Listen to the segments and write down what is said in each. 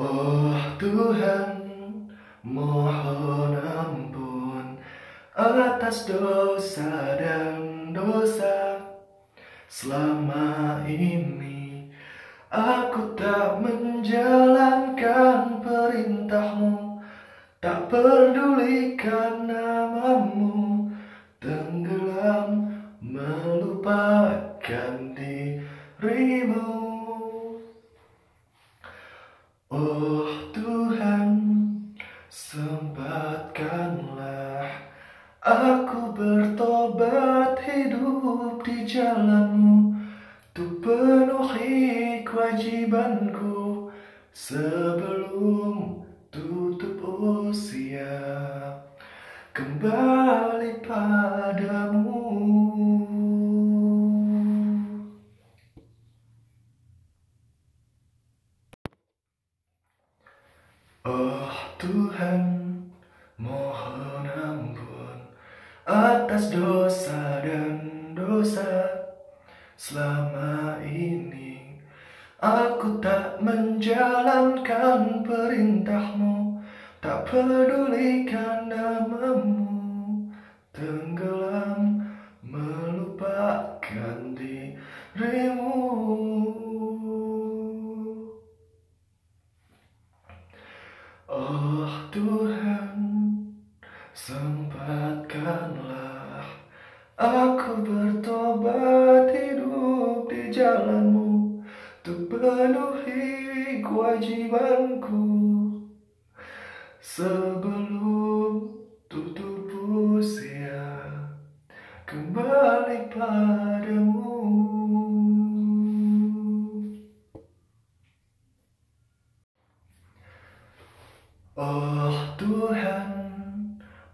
Oh Tuhan, mohon ampun atas dosa dan dosa selama ini. Aku tak menjalankan perintahmu, tak pedulikan namamu, tenggelam melupakan dirimu. Oh Tuhan, sempatkanlah aku bertobat hidup di jalanmu. Untuk penuhi kewajibanku sebelum tutup usia. Kembali Oh Tuhan, mohon ampun atas dosa dan dosa selama ini. Aku tak menjalankan perintahmu, tak pedulikan namamu, tenggelam melupakan dirimu. Oh Tuhan, sempatkanlah aku bertobat hidup di jalanmu Untuk penuhi kewajibanku. Sebelum tutup usia Kembali padamu Oh Tuhan,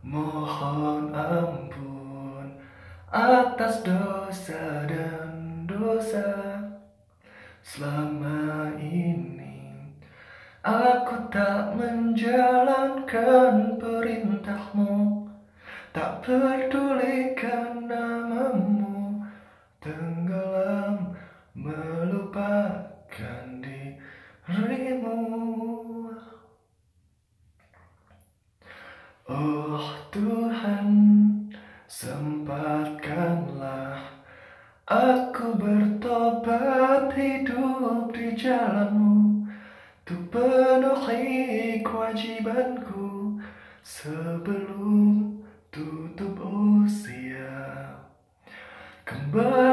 mohon ampun atas dosa dan dosa selama ini. Aku tak menjalankan perintahmu, tak pedulikan namamu, tenggelam melupakan Oh Tuhan, sempatkanlah aku bertobat hidup di jalanmu. Untuk penuhi kewajibanku sebelum tutup usia. Kembali